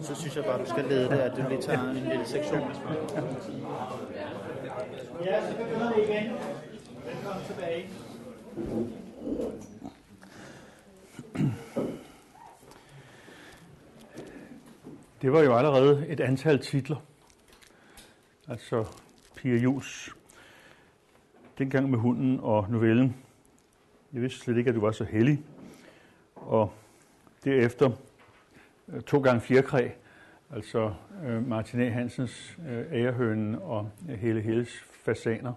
så synes jeg bare, du skal lede det, at du lige tager en lille sektion. Ja, så begynder vi igen. Velkommen tilbage. Det var jo allerede et antal titler. Altså Pia Jus, dengang med hunden og novellen. Jeg vidste slet ikke, at du var så heldig. Og derefter to gange fjerkræ, altså øh, Martin A. Hansens øh, ærehønen og øh, hele Helles fasaner.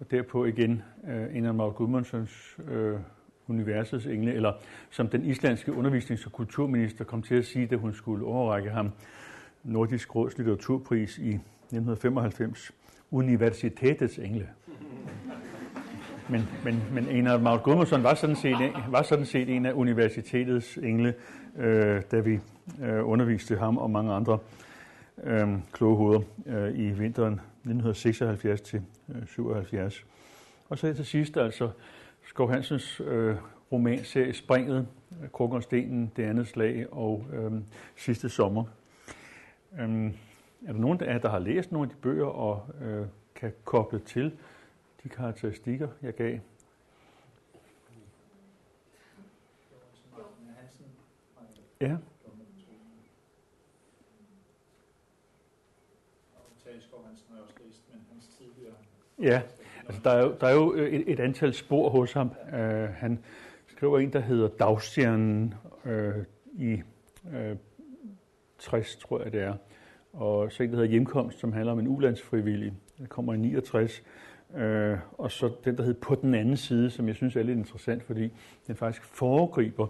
Og derpå igen øh, en af Mark Gudmundsens øh, universets engle, eller som den islandske undervisnings- og kulturminister kom til at sige, da hun skulle overrække ham Nordisk Råds litteraturpris i 1995, universitetets engle. Men, men, men en Maud Gudmundsson var sådan set, var sådan set en af universitetets engle, øh, da vi øh, underviste ham og mange andre øh, kloge hoveder øh, i vinteren 1976 til øh, 77. Og så til sidst altså Skov Hansens øh, romanserie Springet, Krukkerstenen, Det andet slag og øh, Sidste sommer. Øh, er der nogen af jer, der har læst nogle af de bøger og øh, kan koble til de karakteristikker, jeg gav? Ja. Ja, altså der er jo, der er jo øh, et, et antal spor hos ham. Uh, han skriver en, der hedder Dagstjernen uh, øh, i uh, 60, tror jeg det er. Og så en, der hedder Hjemkomst, som handler om en ulandsfrivillig. Det kommer i 69. Uh, og så den, der hedder På den anden side, som jeg synes er lidt interessant, fordi den faktisk foregriber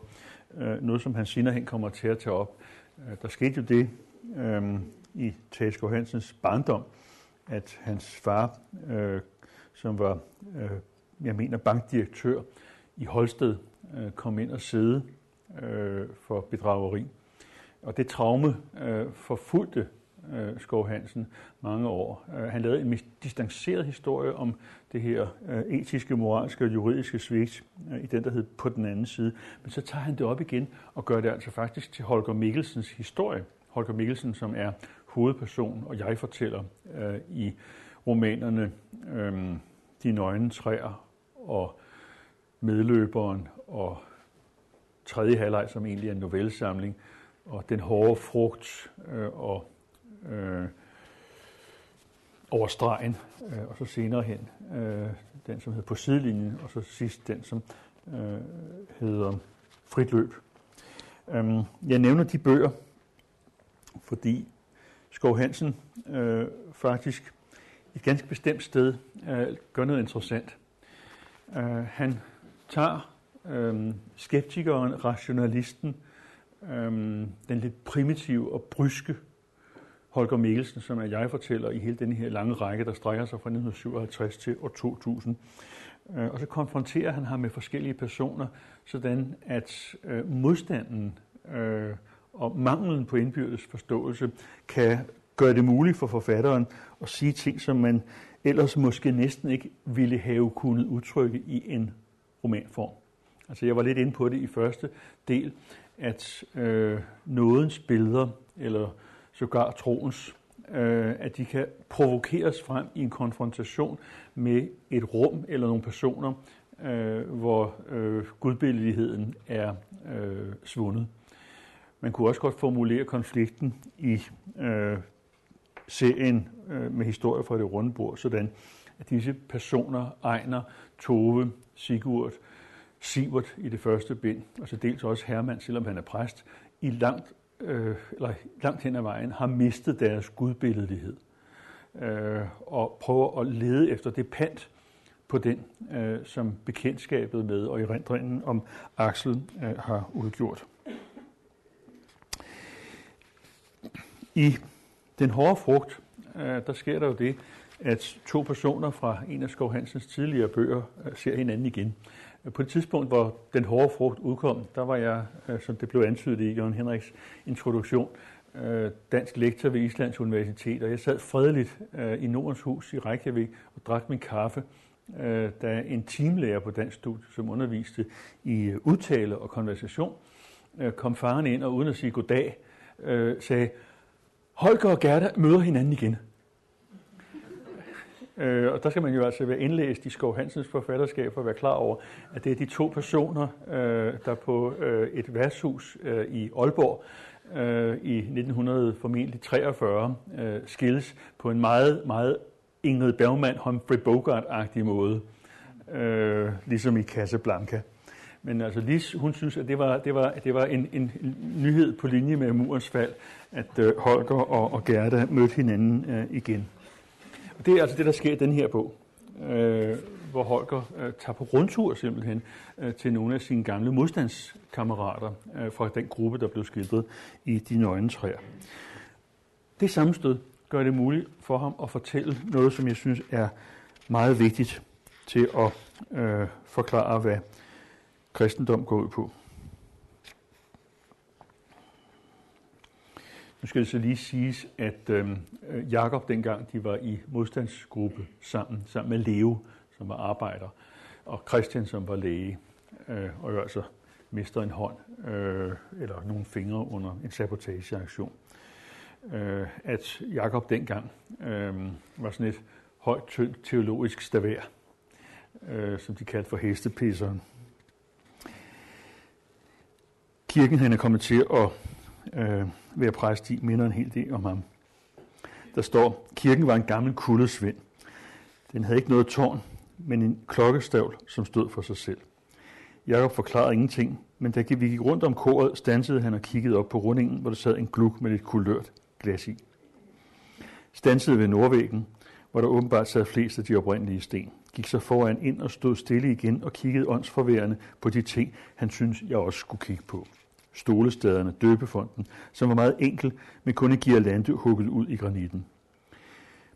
uh, noget, som han senere hen kommer til at tage op. Øh, der skete jo det øh, i Tage Hansens barndom, at hans far, øh, som var, øh, jeg mener, bankdirektør i Holsted, øh, kom ind og sidde øh, for bedrageri. Og det traume øh, forfulgte øh, Skov Hansen mange år. Øh, han lavede en distanceret historie om det her øh, etiske, moralske og juridiske svigt øh, i den, der hed På den anden side. Men så tager han det op igen og gør det altså faktisk til Holger Mikkelsens historie. Holger Mikkelsen, som er hovedperson og jeg fortæller øh, i romanerne øh, De nøgne træer og Medløberen og tredje halvleg, som egentlig er en novellesamling, og Den hårde frugt øh, og øh, over stregen, øh, og så senere hen øh, den, som hedder På sidelinjen, og så sidst den, som øh, hedder Frit løb. Øh, jeg nævner de bøger, fordi Skov Hansen øh, faktisk et ganske bestemt sted øh, gør noget interessant. Øh, han tager øh, skeptikeren, rationalisten, øh, den lidt primitive og bryske Holger Mikkelsen, som er jeg fortæller i hele den her lange række, der strækker sig fra 1957 til år 2000. Øh, og så konfronterer han ham med forskellige personer, sådan at øh, modstanden øh, og manglen på indbyrdes forståelse kan gøre det muligt for forfatteren at sige ting, som man ellers måske næsten ikke ville have kunnet udtrykke i en romanform. Altså jeg var lidt inde på det i første del, at øh, nådens billeder, eller sågar troens, øh, at de kan provokeres frem i en konfrontation med et rum eller nogle personer, øh, hvor øh, gudbilligheden er øh, svundet. Man kunne også godt formulere konflikten i øh, serien øh, med historier fra det runde bord, sådan at disse personer, Ejner, Tove, Sigurd, Sivert i det første bind, og så dels også Hermann, selvom han er præst, i langt, øh, eller langt hen ad vejen har mistet deres gudbilledighed øh, og prøver at lede efter det pant på den, øh, som bekendtskabet med og erindringen om Axel øh, har udgjort. I den hårde frugt, øh, der sker der jo det, at to personer fra en af Skov Hansens tidligere bøger øh, ser hinanden igen. Øh, på et tidspunkt, hvor den hårde frugt udkom, der var jeg, øh, som det blev antydet i Jørgen Henriks introduktion, øh, dansk lektor ved Islands Universitet, og jeg sad fredeligt i Nordens Hus i Reykjavik og drak min kaffe, da en teamlærer på dansk studie, som underviste i udtale og konversation, kom faren ind og uden at sige goddag, sagde, Holger og Gerda møder hinanden igen. Øh, og der skal man jo altså være indlæst i Skov Hansens forfatterskab for at være klar over, at det er de to personer, øh, der på øh, et værtshus øh, i Aalborg øh, i 1943 øh, skilles på en meget, meget Ingrid Bergman, Humphrey Bogart-agtig måde, øh, ligesom i Casablanca. Men altså Lis, hun synes, at det var, det var, det var en, en nyhed på linje med murens fald, at øh, Holger og, og Gerda mødte hinanden øh, igen. Det er altså det, der sker i den her bog, øh, hvor Holger øh, tager på rundtur simpelthen øh, til nogle af sine gamle modstandskammerater øh, fra den gruppe, der blev skildret i De Nøgne Træer. Det sammenstød gør det muligt for ham at fortælle noget, som jeg synes er meget vigtigt til at øh, forklare, hvad kristendom går ud på. Nu skal det så lige siges, at øhm, øh, Jakob dengang de var i modstandsgruppe sammen, sammen med Leo, som var arbejder, og Christian, som var læge, øh, og jo altså mister en hånd øh, eller nogle fingre under en sabotageaktion. Øh, at Jakob dengang øh, var sådan et højt teologisk stavær, øh, som de kaldte for hestepisseren. Kirken han er kommet til at øh, være præst i, minder en hel del om ham. Der står, kirken var en gammel kuldesvind. Den havde ikke noget tårn, men en klokkestavl, som stod for sig selv. Jakob forklarede ingenting, men da vi gik rundt om koret, stansede han og kiggede op på rundingen, hvor der sad en gluk med et kulørt glas i. Stansede ved nordvæggen, hvor der åbenbart sad flest af de oprindelige sten. Gik så foran ind og stod stille igen og kiggede åndsforværende på de ting, han synes, jeg også skulle kigge på stolestaderne, døbefonden, som var meget enkel, men kun en girlande hugget ud i granitten.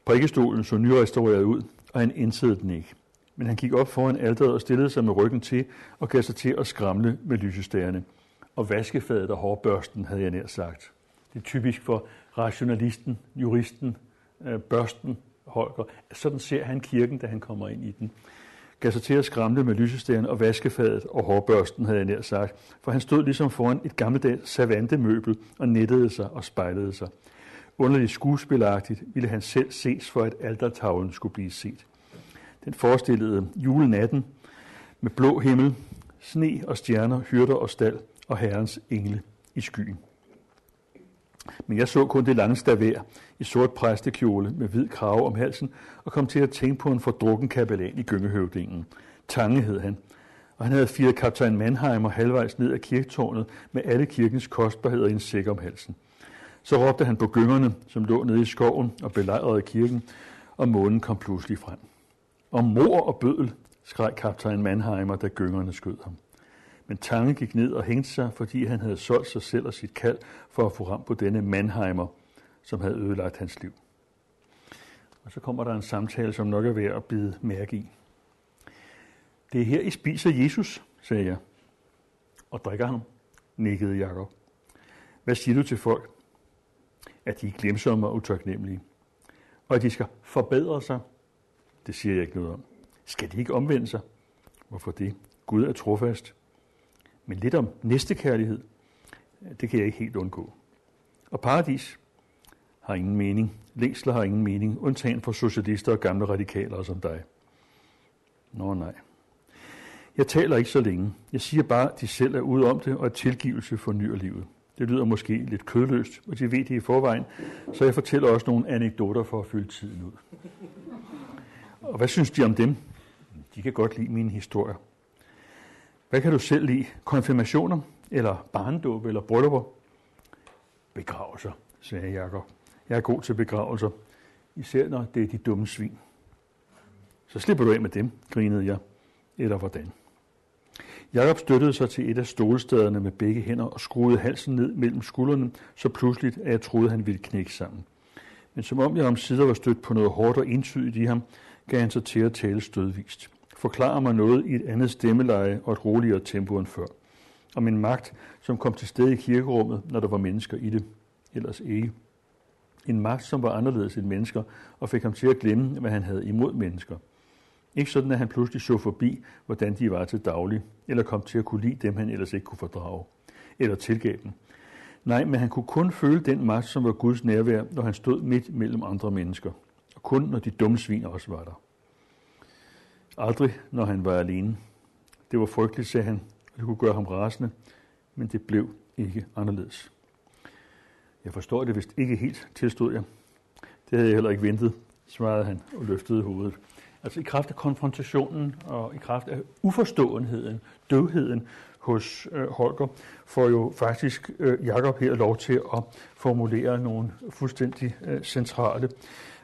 Prikkestolen så nyrestaureret ud, og han indsede den ikke. Men han gik op foran alderet og stillede sig med ryggen til og gav sig til at skramle med lysestagerne. Og vaskefadet og hårbørsten, havde jeg nær sagt. Det er typisk for rationalisten, juristen, øh, børsten, Holger. Sådan ser han kirken, da han kommer ind i den gav sig til at skramle med lysestæren og vaskefadet og hårbørsten, havde jeg nær sagt, for han stod ligesom foran et gammeldags savantemøbel og nettede sig og spejlede sig. Underligt skuespilagtigt ville han selv ses for, at aldertavlen skulle blive set. Den forestillede julenatten med blå himmel, sne og stjerner, hyrder og stald og herrens engle i skyen. Men jeg så kun det lange stavær i sort præstekjole med hvid krave om halsen og kom til at tænke på en fordrukken kapellan i gyngehøvdingen. Tange hed han, og han havde firet kaptajn Mannheimer halvvejs ned ad kirketårnet med alle kirkens kostbarheder i en sæk om halsen. Så råbte han på gyngerne, som lå nede i skoven og belejrede kirken, og månen kom pludselig frem. Om mor og bødel, skreg kaptajn Mannheimer, da gyngerne skød ham. Men Tange gik ned og hængte sig, fordi han havde solgt sig selv og sit kald for at få ram på denne Mannheimer, som havde ødelagt hans liv. Og så kommer der en samtale, som nok er værd at bide mærke i. Det er her, I spiser Jesus, sagde jeg. Og drikker ham, nikkede Jakob. Hvad siger du til folk? At de er glemsomme og utaknemmelige. Og at de skal forbedre sig? Det siger jeg ikke noget om. Skal de ikke omvende sig? Hvorfor det? Gud er trofast. Men lidt om næstekærlighed, det kan jeg ikke helt undgå. Og paradis har ingen mening. Længsler har ingen mening, undtagen for socialister og gamle radikaler som dig. Nå nej. Jeg taler ikke så længe. Jeg siger bare, at de selv er ude om det, og at tilgivelse fornyer livet. Det lyder måske lidt kødløst, og de ved det i forvejen, så jeg fortæller også nogle anekdoter for at fylde tiden ud. Og hvad synes de om dem? De kan godt lide mine historier. Hvad kan du selv lide? Konfirmationer? Eller barndåb? Eller bryllupper? Begravelser, sagde Jakob. Jeg er god til begravelser, især når det er de dumme svin. Så slipper du af med dem, grinede jeg. Eller hvordan? Jakob støttede sig til et af stolestederne med begge hænder og skruede halsen ned mellem skuldrene, så pludseligt, at jeg troede, han ville knække sammen. Men som om jeg om sider var stødt på noget hårdt og entydigt i ham, gav han sig til at tale stødvist forklarer mig noget i et andet stemmeleje og et roligere tempo end før. Om en magt, som kom til stede i kirkerummet, når der var mennesker i det. Ellers ikke. En magt, som var anderledes end mennesker, og fik ham til at glemme, hvad han havde imod mennesker. Ikke sådan, at han pludselig så forbi, hvordan de var til daglig, eller kom til at kunne lide dem, han ellers ikke kunne fordrage, eller tilgabe dem. Nej, men han kunne kun føle den magt, som var Guds nærvær, når han stod midt mellem andre mennesker. Og kun når de dumme svin også var der. Aldrig, når han var alene. Det var frygteligt, sagde han, og det kunne gøre ham rasende, men det blev ikke anderledes. Jeg forstår det vist ikke helt, tilstod jeg. Det havde jeg heller ikke ventet, svarede han og løftede hovedet. Altså i kraft af konfrontationen og i kraft af uforståenheden, døvheden hos øh, Holger, får jo faktisk øh, Jakob her lov til at formulere nogle fuldstændig øh, centrale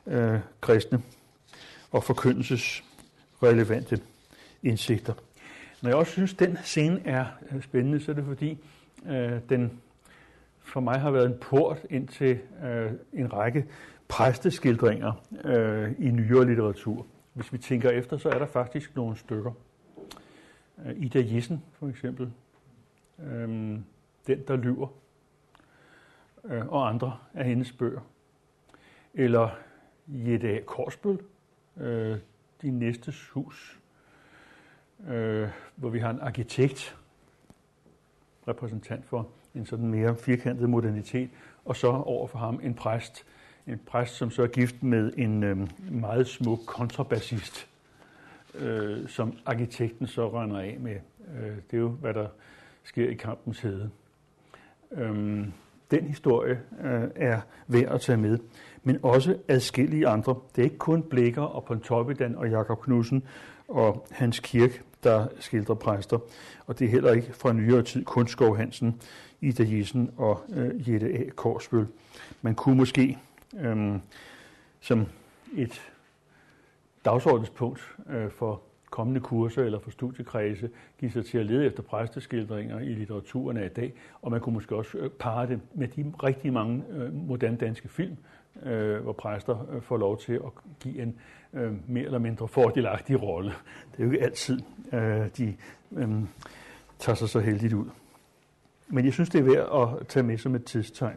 øh, kristne og forkyndelsesrelevante indsigter. Når jeg også synes, at den scene er øh, spændende, så er det fordi, øh, den for mig har været en port ind til øh, en række præsteskildringer øh, i nyere litteratur. Hvis vi tænker efter, så er der faktisk nogle stykker. Øh, Ida Jessen for eksempel. Øh, Den, der lyver. Øh, og andre af hendes bøger. Eller Jette A. Korsbøl. Øh, De næstes hus. Øh, hvor vi har en arkitekt, repræsentant for en sådan mere firkantet modernitet, og så over for ham en præst, en præst, som så er gift med en øh, meget smuk kontrabassist, øh, som arkitekten så render af med. Øh, det er jo, hvad der sker i kampens hede. Øh, den historie øh, er værd at tage med, men også adskillige andre. Det er ikke kun Blikker og Pontoppidan og Jakob Knudsen og Hans Kirk, der skildrer præster, og det er heller ikke fra nyere tid kun Skov Hansen, Ida Jessen og øh, Jette A. Korsbøl. Man kunne måske øh, som et dagsordenspunkt øh, for kommende kurser eller for studiekredse give sig til at lede efter præsteskildringer i litteraturen af i dag, og man kunne måske også øh, parre det med de rigtig mange øh, moderne danske film, øh, hvor præster øh, får lov til at give en øh, mere eller mindre fordelagtig rolle. Det er jo ikke altid, øh, de øh, tager sig så heldigt ud. Men jeg synes, det er værd at tage med som et tidstegn.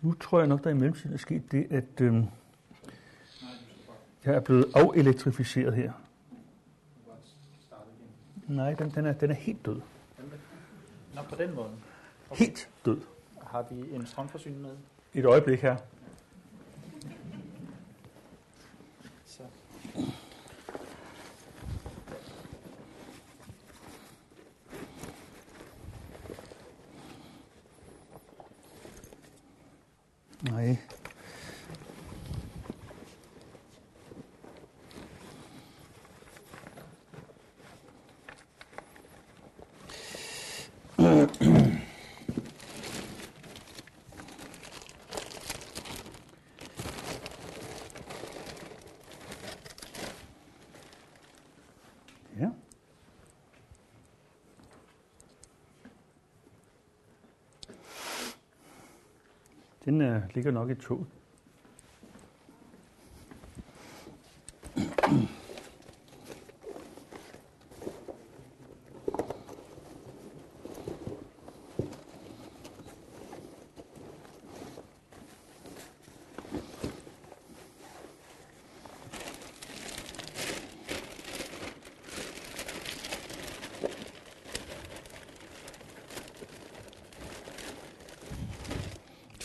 Nu tror jeg nok, der i mellemtiden er sket det, at øh, jeg er blevet afelektrificeret her. Nej, den, den, er, den er helt død. Nå, på den måde. Helt død. Har vi en strømforsyning med? Et øjeblik her. Så. Nej. Ja. Den øh, ligger nok i toget.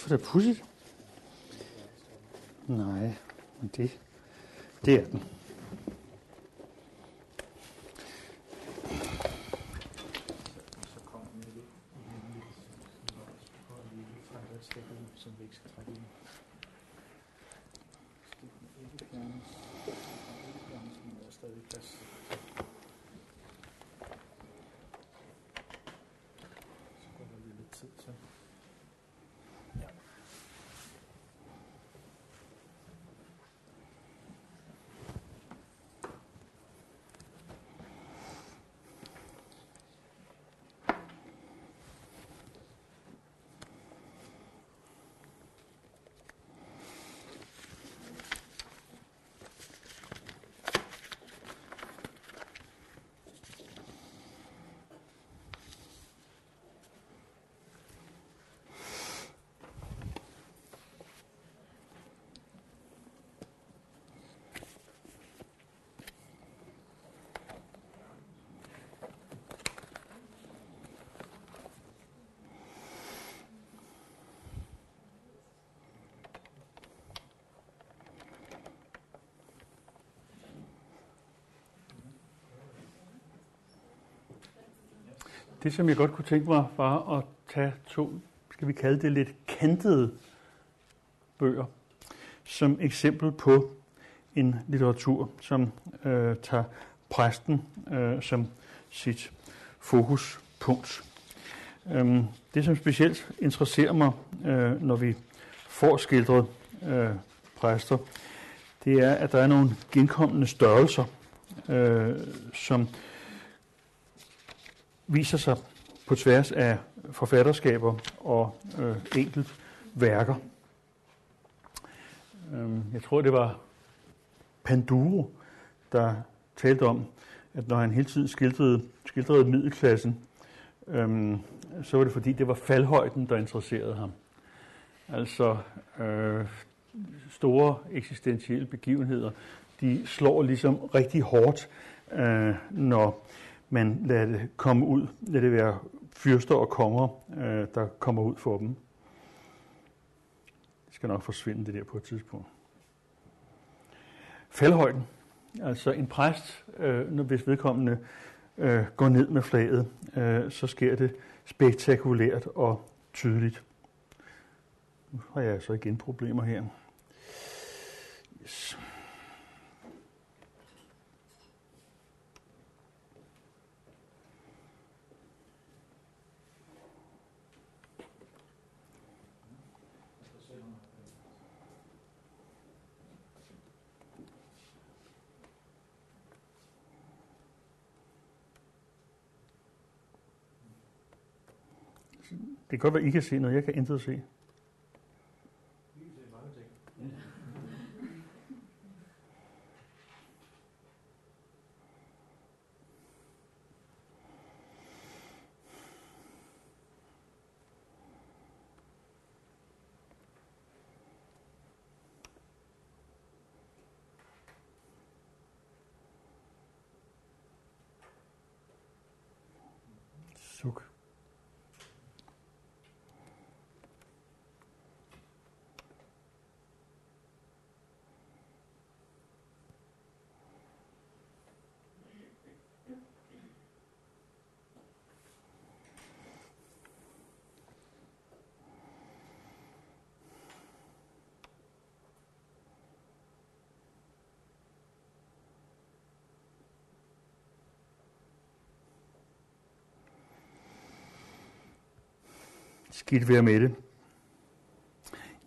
Var da pudsigt. Nej, men det, det er den. Så kommer den lidt i og lige fra et sted, som vi ikke skal trække ind. Skal den ikke fjernes? Den kan ikke fjernes, men der er stadig plads. Så går der lige lidt tid til. Ja det, som jeg godt kunne tænke mig, var at tage to, skal vi kalde det lidt kantede bøger, som eksempel på en litteratur, som øh, tager præsten øh, som sit fokuspunkt. Øhm, det, som specielt interesserer mig, øh, når vi får skildret øh, præster, det er, at der er nogle genkommende størrelser, øh, som viser sig på tværs af forfatterskaber og øh, enkelt værker. Øh, jeg tror, det var Panduro, der talte om, at når han hele tiden skildrede, skildrede middelklassen, øh, så var det fordi, det var faldhøjden, der interesserede ham. Altså øh, store eksistentielle begivenheder, de slår ligesom rigtig hårdt, øh, når men lad det komme ud, Lad det være fyrster og konger, øh, der kommer ud for dem. Det skal nok forsvinde det der på et tidspunkt. Faldhøjden. Altså en præst, øh, når hvis vedkommende øh, går ned med flaget, øh, så sker det spektakulært og tydeligt. Nu har jeg så igen problemer her. Yes. Det kan godt være, at I kan se noget. Jeg kan intet se. Skidt være med det.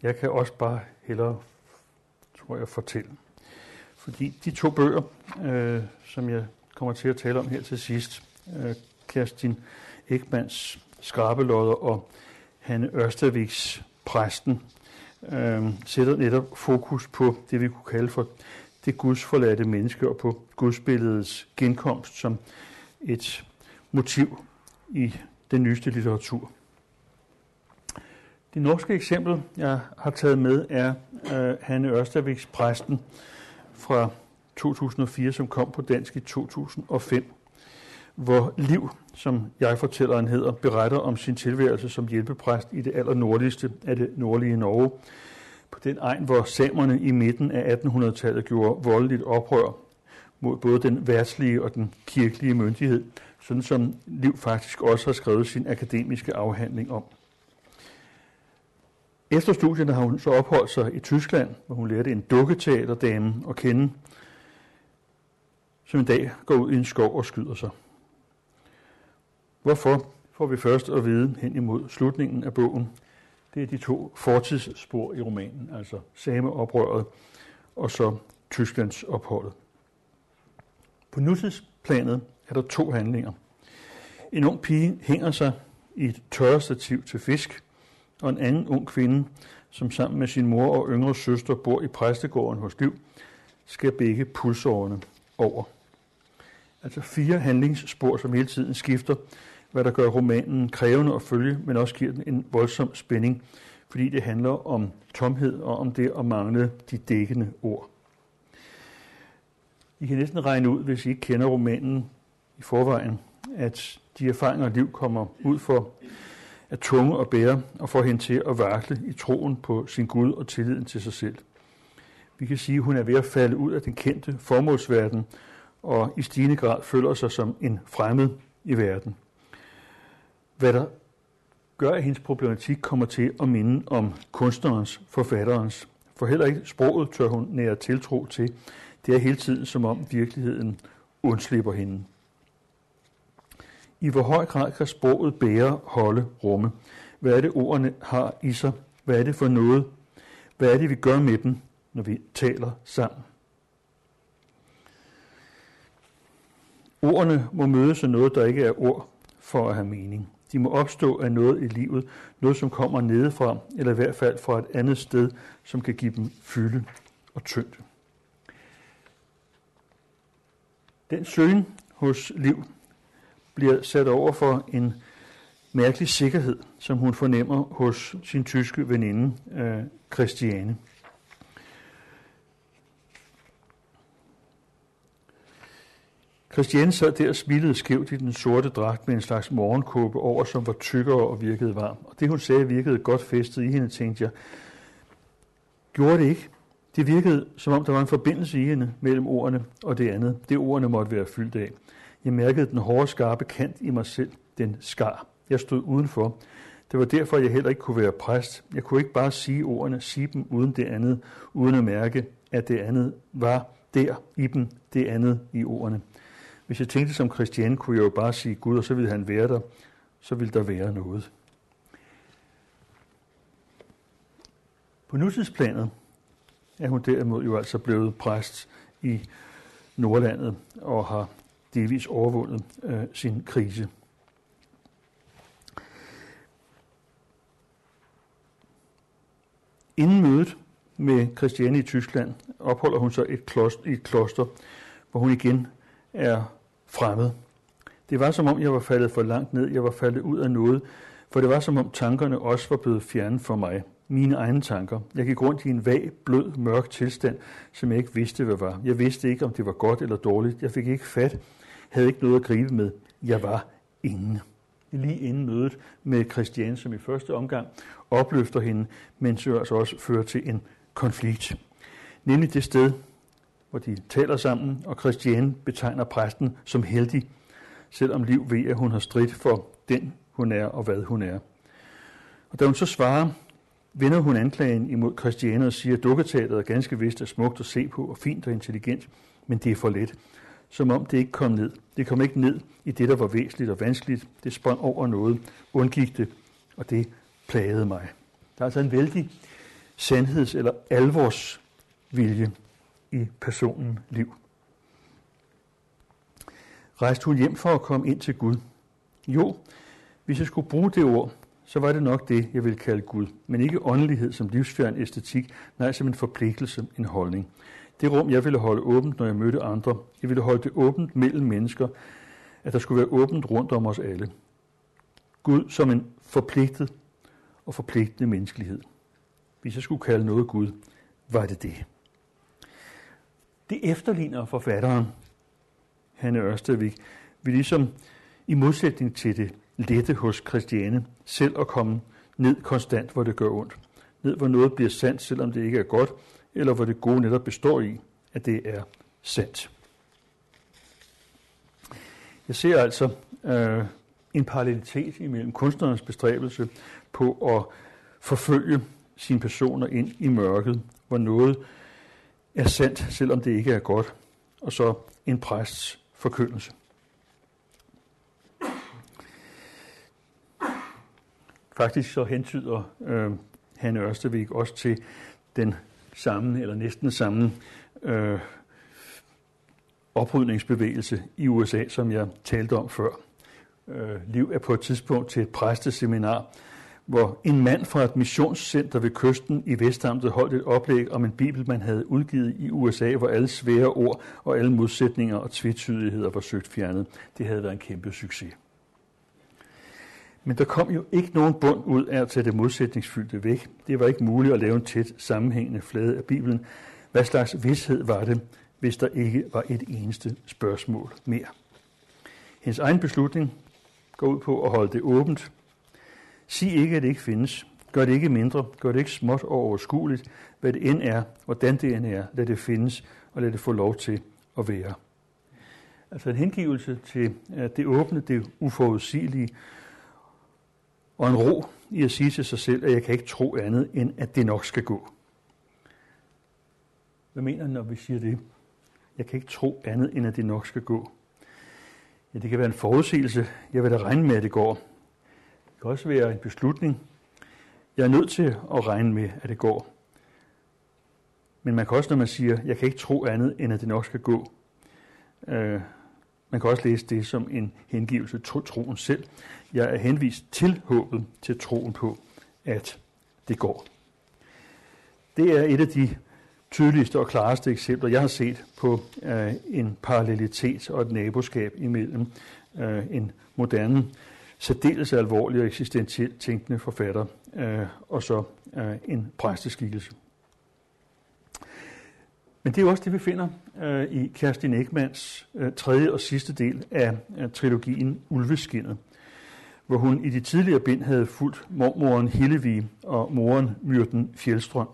Jeg kan også bare hellere, tror jeg, fortælle. Fordi de to bøger, øh, som jeg kommer til at tale om her til sidst, øh, Kerstin Ekmans Skrabelodder og Hanne Ørstaviks Præsten, øh, sætter netop fokus på det, vi kunne kalde for det gudsforladte menneske og på gudsbilledets genkomst som et motiv i den nyeste litteratur. Det norske eksempel, jeg har taget med, er øh, Hanne Ørstaviks Præsten fra 2004, som kom på dansk i 2005, hvor Liv, som jeg fortælleren hedder, beretter om sin tilværelse som hjælpepræst i det allernordligste af det nordlige Norge, på den egen, hvor samerne i midten af 1800-tallet gjorde voldeligt oprør mod både den værtslige og den kirkelige myndighed, sådan som Liv faktisk også har skrevet sin akademiske afhandling om. Efter studierne har hun så opholdt sig i Tyskland, hvor hun lærte en dukketeaterdame at kende, som en dag går ud i en skov og skyder sig. Hvorfor får vi først at vide hen imod slutningen af bogen. Det er de to fortidsspor i romanen, altså sameoprøret og så Tysklands opholdet. På nutidsplanet er der to handlinger. En ung pige hænger sig i et tørrestativ til fisk – og en anden ung kvinde, som sammen med sin mor og yngre søster bor i præstegården hos Liv, skal begge pulsårene over. Altså fire handlingsspor, som hele tiden skifter, hvad der gør romanen krævende at følge, men også giver den en voldsom spænding, fordi det handler om tomhed og om det at mangle de dækkende ord. I kan næsten regne ud, hvis I ikke kender romanen i forvejen, at de erfaringer, liv kommer ud for er tunge at bære og får hende til at vakle i troen på sin Gud og tilliden til sig selv. Vi kan sige, at hun er ved at falde ud af den kendte formålsverden og i stigende grad føler sig som en fremmed i verden. hvad der gør, at hendes problematik kommer til at minde om kunstnerens, forfatterens. For heller ikke sproget tør hun nære tiltro til. Det er hele tiden som om virkeligheden undslipper hende. I hvor høj grad kan sproget bære, holde, rumme? Hvad er det, ordene har i sig? Hvad er det for noget? Hvad er det, vi gør med dem, når vi taler sammen? Ordene må mødes af noget, der ikke er ord for at have mening. De må opstå af noget i livet, noget som kommer nedefra, eller i hvert fald fra et andet sted, som kan give dem fylde og tyngde. Den søgen hos Liv bliver sat over for en mærkelig sikkerhed, som hun fornemmer hos sin tyske veninde, øh, Christiane. Christiane sad der og smilede skævt i den sorte dragt med en slags morgenkåbe over, som var tykkere og virkede varm. Og det, hun sagde, virkede godt festet i hende, tænkte jeg. Gjorde det ikke? Det virkede, som om der var en forbindelse i hende mellem ordene og det andet. Det ordene måtte være fyldt af. Jeg mærkede den hårde, skarpe kant i mig selv. Den skar. Jeg stod udenfor. Det var derfor, jeg heller ikke kunne være præst. Jeg kunne ikke bare sige ordene, sige dem uden det andet, uden at mærke, at det andet var der i dem, det andet i ordene. Hvis jeg tænkte som Christian, kunne jeg jo bare sige Gud, og så ville han være der. Så ville der være noget. På nutidsplanet er hun derimod jo altså blevet præst i Nordlandet og har delvis overvundet øh, sin krise. Inden mødet med Christiane i Tyskland opholder hun sig et kloster, i et kloster, hvor hun igen er fremmed. Det var som om, jeg var faldet for langt ned, jeg var faldet ud af noget, for det var som om tankerne også var blevet fjernet for mig. Mine egne tanker. Jeg gik rundt i en vag, blød, mørk tilstand, som jeg ikke vidste, hvad var. Jeg vidste ikke, om det var godt eller dårligt. Jeg fik ikke fat, havde ikke noget at gribe med. Jeg var ingen. Lige inden mødet med Christiane, som i første omgang opløfter hende, men så altså også fører til en konflikt. Nemlig det sted, hvor de taler sammen, og Christiane betegner præsten som heldig, selvom Liv ved, at hun har stridt for den, hun er og hvad hun er. Og da hun så svarer, vender hun anklagen imod Christiane og siger, at dukketeateret er ganske vist er smukt at se på og fint og intelligent, men det er for let. Som om det ikke kom ned. Det kom ikke ned i det, der var væsentligt og vanskeligt. Det sprang over noget, undgik det, og det plagede mig. Der er altså en vældig sandheds- eller alvorsvilje i personen liv. Rejste hun hjem for at komme ind til Gud? Jo, hvis jeg skulle bruge det ord, så var det nok det, jeg ville kalde Gud. Men ikke åndelighed som livsfjern æstetik, nej, som en forpligtelse, en holdning. Det rum, jeg ville holde åbent, når jeg mødte andre. Jeg ville holde det åbent mellem mennesker, at der skulle være åbent rundt om os alle. Gud som en forpligtet og forpligtende menneskelighed. Hvis jeg skulle kalde noget Gud, var det det. Det efterligner forfatteren, Hanne Ørstedvik, vi ligesom i modsætning til det lette hos Christiane, selv at komme ned konstant, hvor det gør ondt. Ned, hvor noget bliver sandt, selvom det ikke er godt, eller hvor det gode netop består i, at det er sandt. Jeg ser altså øh, en parallelitet imellem kunstnerens bestræbelse på at forfølge sine personer ind i mørket, hvor noget er sandt, selvom det ikke er godt, og så en præsts forkyndelse. Faktisk så hentyder øh, Hanne Ørstevik også til den samme, eller næsten samme, øh, oprydningsbevægelse i USA, som jeg talte om før. Øh, Liv er på et tidspunkt til et præsteseminar, hvor en mand fra et missionscenter ved kysten i Vestamtet holdt et oplæg om en bibel, man havde udgivet i USA, hvor alle svære ord og alle modsætninger og tvetydigheder var søgt fjernet. Det havde været en kæmpe succes. Men der kom jo ikke nogen bund ud af at tage det modsætningsfyldte væk. Det var ikke muligt at lave en tæt sammenhængende flade af Bibelen. Hvad slags vidshed var det, hvis der ikke var et eneste spørgsmål mere? Hendes egen beslutning går ud på at holde det åbent, sig ikke, at det ikke findes. Gør det ikke mindre. Gør det ikke småt og overskueligt. Hvad det end er, hvordan det end er, lad det findes, og lad det få lov til at være. Altså en hengivelse til det åbne, det uforudsigelige, og en ro i at sige til sig selv, at jeg kan ikke tro andet, end at det nok skal gå. Hvad mener han, når vi siger det? Jeg kan ikke tro andet, end at det nok skal gå. Ja, det kan være en forudsigelse. Jeg vil da regne med, at det går. Det kan også være en beslutning. Jeg er nødt til at regne med, at det går. Men man kan også, når man siger, jeg kan ikke tro andet, end at det nok skal gå. Øh, man kan også læse det som en hengivelse til troen selv. Jeg er henvist til håbet, til troen på, at det går. Det er et af de tydeligste og klareste eksempler, jeg har set på øh, en parallelitet og et naboskab imellem øh, en moderne, særdeles alvorlig og eksistentielt tænkende forfatter øh, og så øh, en præsteskikkelse. Men det er også det, vi finder øh, i Kerstin Ekmans øh, tredje og sidste del af øh, trilogien Ulveskinnet, hvor hun i de tidligere bind havde fulgt mormoren Hillevi og moren Myrten Fjeldstrøm,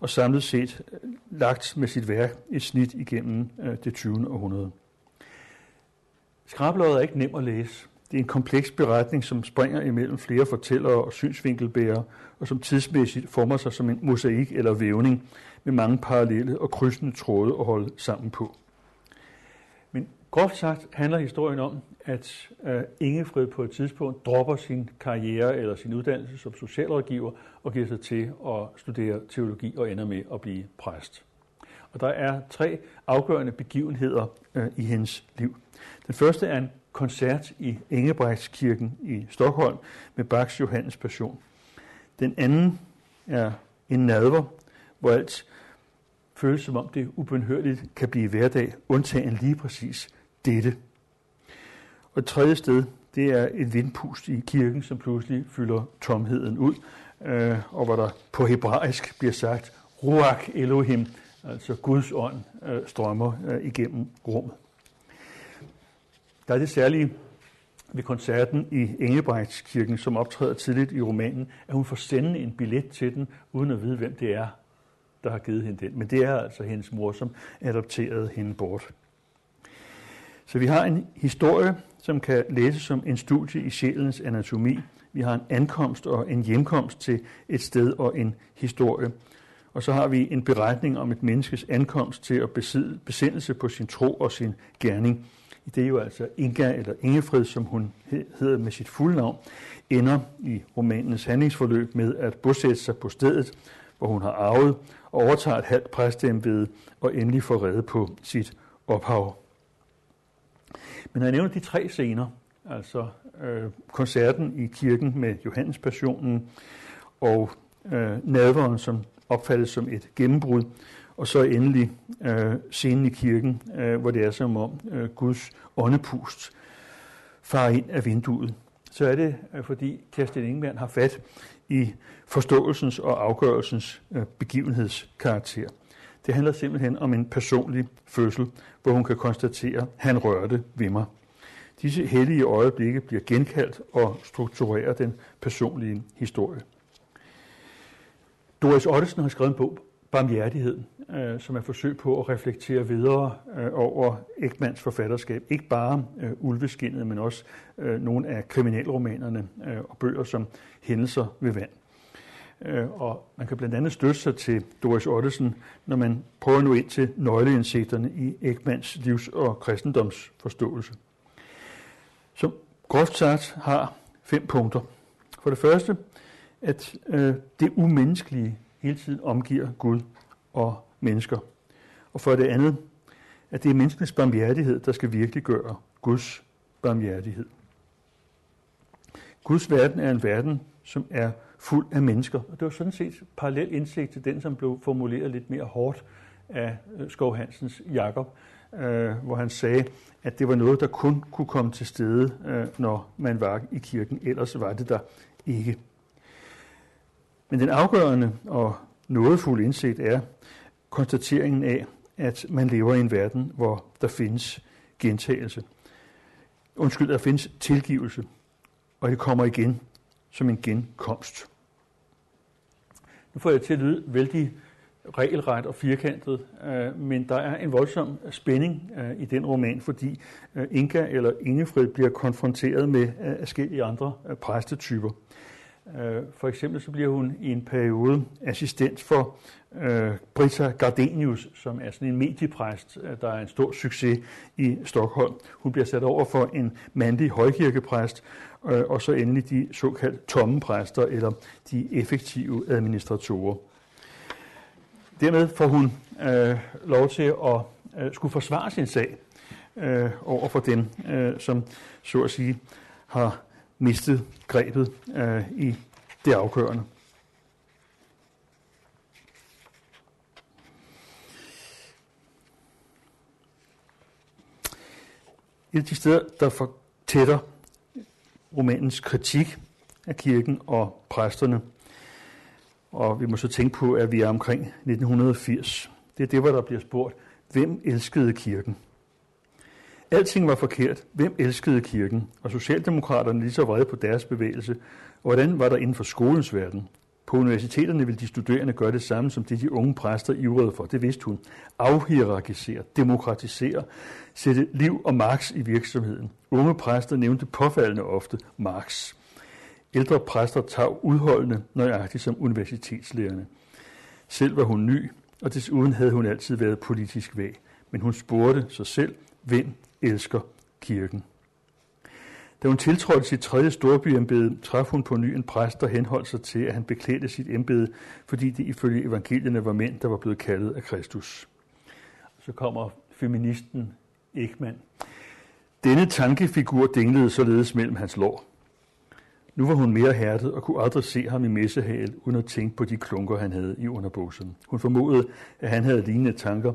og samlet set øh, lagt med sit værk et snit igennem øh, det 20. århundrede. Skrabløjet er ikke nem at læse. Det er en kompleks beretning, som springer imellem flere fortællere og synsvinkelbærere, og som tidsmæssigt former sig som en mosaik eller vævning med mange parallelle og krydsende tråde at holde sammen på. Men groft sagt handler historien om, at øh, Ingefred på et tidspunkt dropper sin karriere eller sin uddannelse som socialrådgiver og giver sig til at studere teologi og ender med at blive præst. Og der er tre afgørende begivenheder øh, i hendes liv. Den første er en koncert i Engebrechtskirken i Stockholm med Bachs Johannes Passion. Den anden er en nadver, hvor alt føles som om det ubenhørligt kan blive hverdag, undtagen lige præcis dette. Og et tredje sted, det er et vindpust i kirken, som pludselig fylder tomheden ud, øh, og hvor der på hebraisk bliver sagt, Ruach Elohim, altså Guds ånd, øh, strømmer øh, igennem rummet. Der er det særlige ved koncerten i Engebrechtskirken, som optræder tidligt i romanen, at hun får sendt en billet til den, uden at vide, hvem det er, der har givet hende den. Men det er altså hendes mor, som adopterede hende bort. Så vi har en historie, som kan læses som en studie i sjælens anatomi. Vi har en ankomst og en hjemkomst til et sted og en historie. Og så har vi en beretning om et menneskes ankomst til at besidde, besendelse på sin tro og sin gerning. Det er jo altså Inga eller Ingefred, som hun hedder med sit fulde navn, ender i romanens handlingsforløb med at bosætte sig på stedet, hvor hun har arvet, og overtager et halvt præstembede og endelig får redde på sit ophav. Men når jeg nævner de tre scener, altså øh, koncerten i kirken med Johannes Passionen og øh, nadveren, som opfattes som et gennembrud, og så endelig øh, scenen i kirken, øh, hvor det er som om øh, Guds åndepust farer ind af vinduet. Så er det, øh, fordi Kirsten Ingemann har fat i forståelsens og afgørelsens øh, begivenhedskarakter. Det handler simpelthen om en personlig fødsel, hvor hun kan konstatere, at han rørte ved mig. Disse hellige øjeblikke bliver genkaldt og strukturerer den personlige historie. Doris Ottesen har skrevet en bog, Barmhjertighed, øh, som er forsøg på at reflektere videre øh, over Ekmans forfatterskab. Ikke bare øh, Ulveskindet, men også øh, nogle af kriminalromanerne øh, og bøger som Hændelser ved vand. Øh, og man kan blandt andet støtte sig til Doris Ottesen, når man prøver nu ind til nøgleindsigterne i Ekmans livs- og kristendomsforståelse. Så groft sagt har fem punkter. For det første, at øh, det umenneskelige hele tiden omgiver Gud og mennesker. Og for det andet, at det er menneskenes barmhjertighed, der skal virkelig gøre Guds barmhjertighed. Guds verden er en verden, som er fuld af mennesker. Og det var sådan set parallel indsigt til den, som blev formuleret lidt mere hårdt af øh, Skov Hansens Jakob, øh, hvor han sagde, at det var noget, der kun kunne komme til stede, øh, når man var i kirken. Ellers var det der ikke. Men den afgørende og nådefulde indsigt er konstateringen af, at man lever i en verden, hvor der findes gentagelse. Undskyld, der findes tilgivelse, og det kommer igen som en genkomst. Nu får jeg til at lyde vældig regelret og firkantet, øh, men der er en voldsom spænding øh, i den roman, fordi øh, Inga eller Ingefred bliver konfronteret med øh, forskellige andre øh, præstetyper. Øh, for eksempel så bliver hun i en periode assistent for øh, Britta Gardenius, som er sådan en mediepræst, øh, der er en stor succes i Stockholm. Hun bliver sat over for en mandlig højkirkepræst, øh, og så endelig de såkaldte tomme præster, eller de effektive administratorer. Dermed får hun øh, lov til at øh, skulle forsvare sin sag øh, over for dem, øh, som så at sige har mistet grebet øh, i det afgørende. Et af de steder, der fortætter romanens kritik af kirken og præsterne, og vi må så tænke på, at vi er omkring 1980. Det er det, hvor der bliver spurgt, hvem elskede kirken? Alting var forkert. Hvem elskede kirken? Og Socialdemokraterne lige så vrede på deres bevægelse. Og hvordan var der inden for skolens verden? På universiteterne ville de studerende gøre det samme, som det de unge præster ivrede for. Det vidste hun. Afhierarkisere, demokratisere, sætte liv og Marx i virksomheden. Unge præster nævnte påfaldende ofte Marx. Ældre præster tag udholdende, nøjagtigt som universitetslærerne. Selv var hun ny, og desuden havde hun altid været politisk væg. Men hun spurgte sig selv, hvem elsker kirken? Da hun tiltrådte sit tredje storbyembede, traf hun på ny en præst, der henholdt sig til, at han beklædte sit embede, fordi det ifølge evangelierne var mænd, der var blevet kaldet af Kristus. Så kommer feministen Ekman. Denne tankefigur dinglede således mellem hans lår. Nu var hun mere hærdet og kunne aldrig se ham i messehal, uden at tænke på de klunker, han havde i underbussen. Hun formodede, at han havde lignende tanker.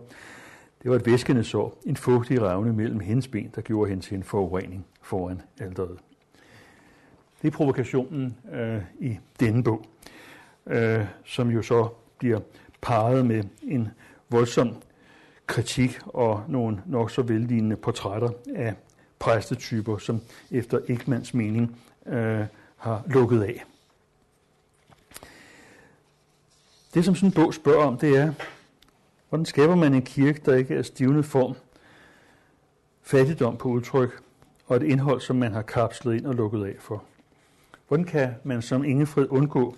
Det var et væskende sår, en fugtig ravne mellem hendes ben, der gjorde hende til en forurening foran alderet. Det er provokationen øh, i denne bog, øh, som jo så bliver parret med en voldsom kritik og nogle nok så vellignende portrætter af præstetyper, som efter Ekmans mening øh, har lukket af. Det, som sådan en bog spørger om, det er, hvordan skaber man en kirke, der ikke er stivnet form, fattigdom på udtryk, og et indhold, som man har kapslet ind og lukket af for? Hvordan kan man som Ingefred undgå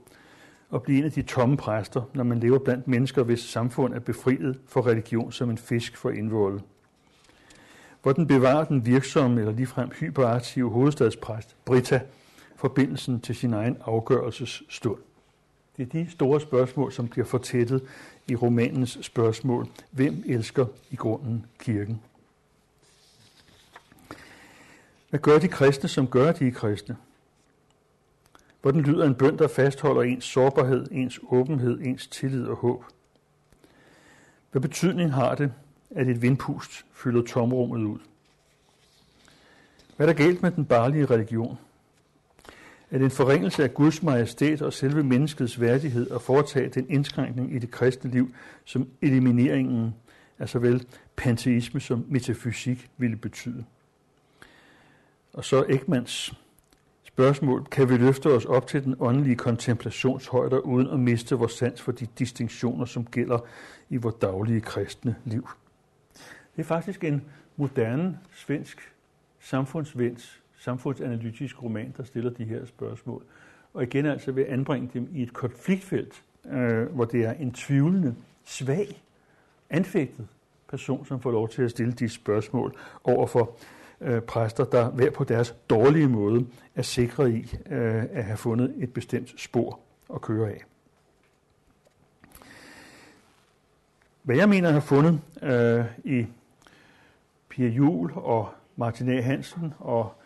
at blive en af de tomme præster, når man lever blandt mennesker, hvis samfund er befriet for religion som en fisk for indvålet? Hvordan bevarer den virksomme eller ligefrem hyperaktive hovedstadspræst Britta forbindelsen til sin egen afgørelsesstund? Det er de store spørgsmål, som bliver fortættet i romanens spørgsmål. Hvem elsker i grunden kirken? Hvad gør de kristne, som gør de kristne? Hvordan lyder en bøn, der fastholder ens sårbarhed, ens åbenhed, ens tillid og håb? Hvad betydning har det, at et vindpust fylder tomrummet ud? Hvad er der galt med den barlige religion? Er det en forringelse af Guds majestæt og selve menneskets værdighed at foretage den indskrænkning i det kristne liv, som elimineringen af såvel panteisme som metafysik ville betyde? Og så Ekmans spørgsmål, kan vi løfte os op til den åndelige kontemplationshøjder uden at miste vores sans for de distinktioner, som gælder i vores daglige kristne liv? Det er faktisk en moderne svensk samfundsvens, samfundsanalytisk roman, der stiller de her spørgsmål. Og igen altså vil anbringe dem i et konfliktfelt, øh, hvor det er en tvivlende, svag, anfægtet person, som får lov til at stille de spørgsmål over for øh, præster, der hver på deres dårlige måde er sikre i øh, at have fundet et bestemt spor at køre af. Hvad jeg mener at have fundet øh, i Pia Jul og Martin A. Hansen og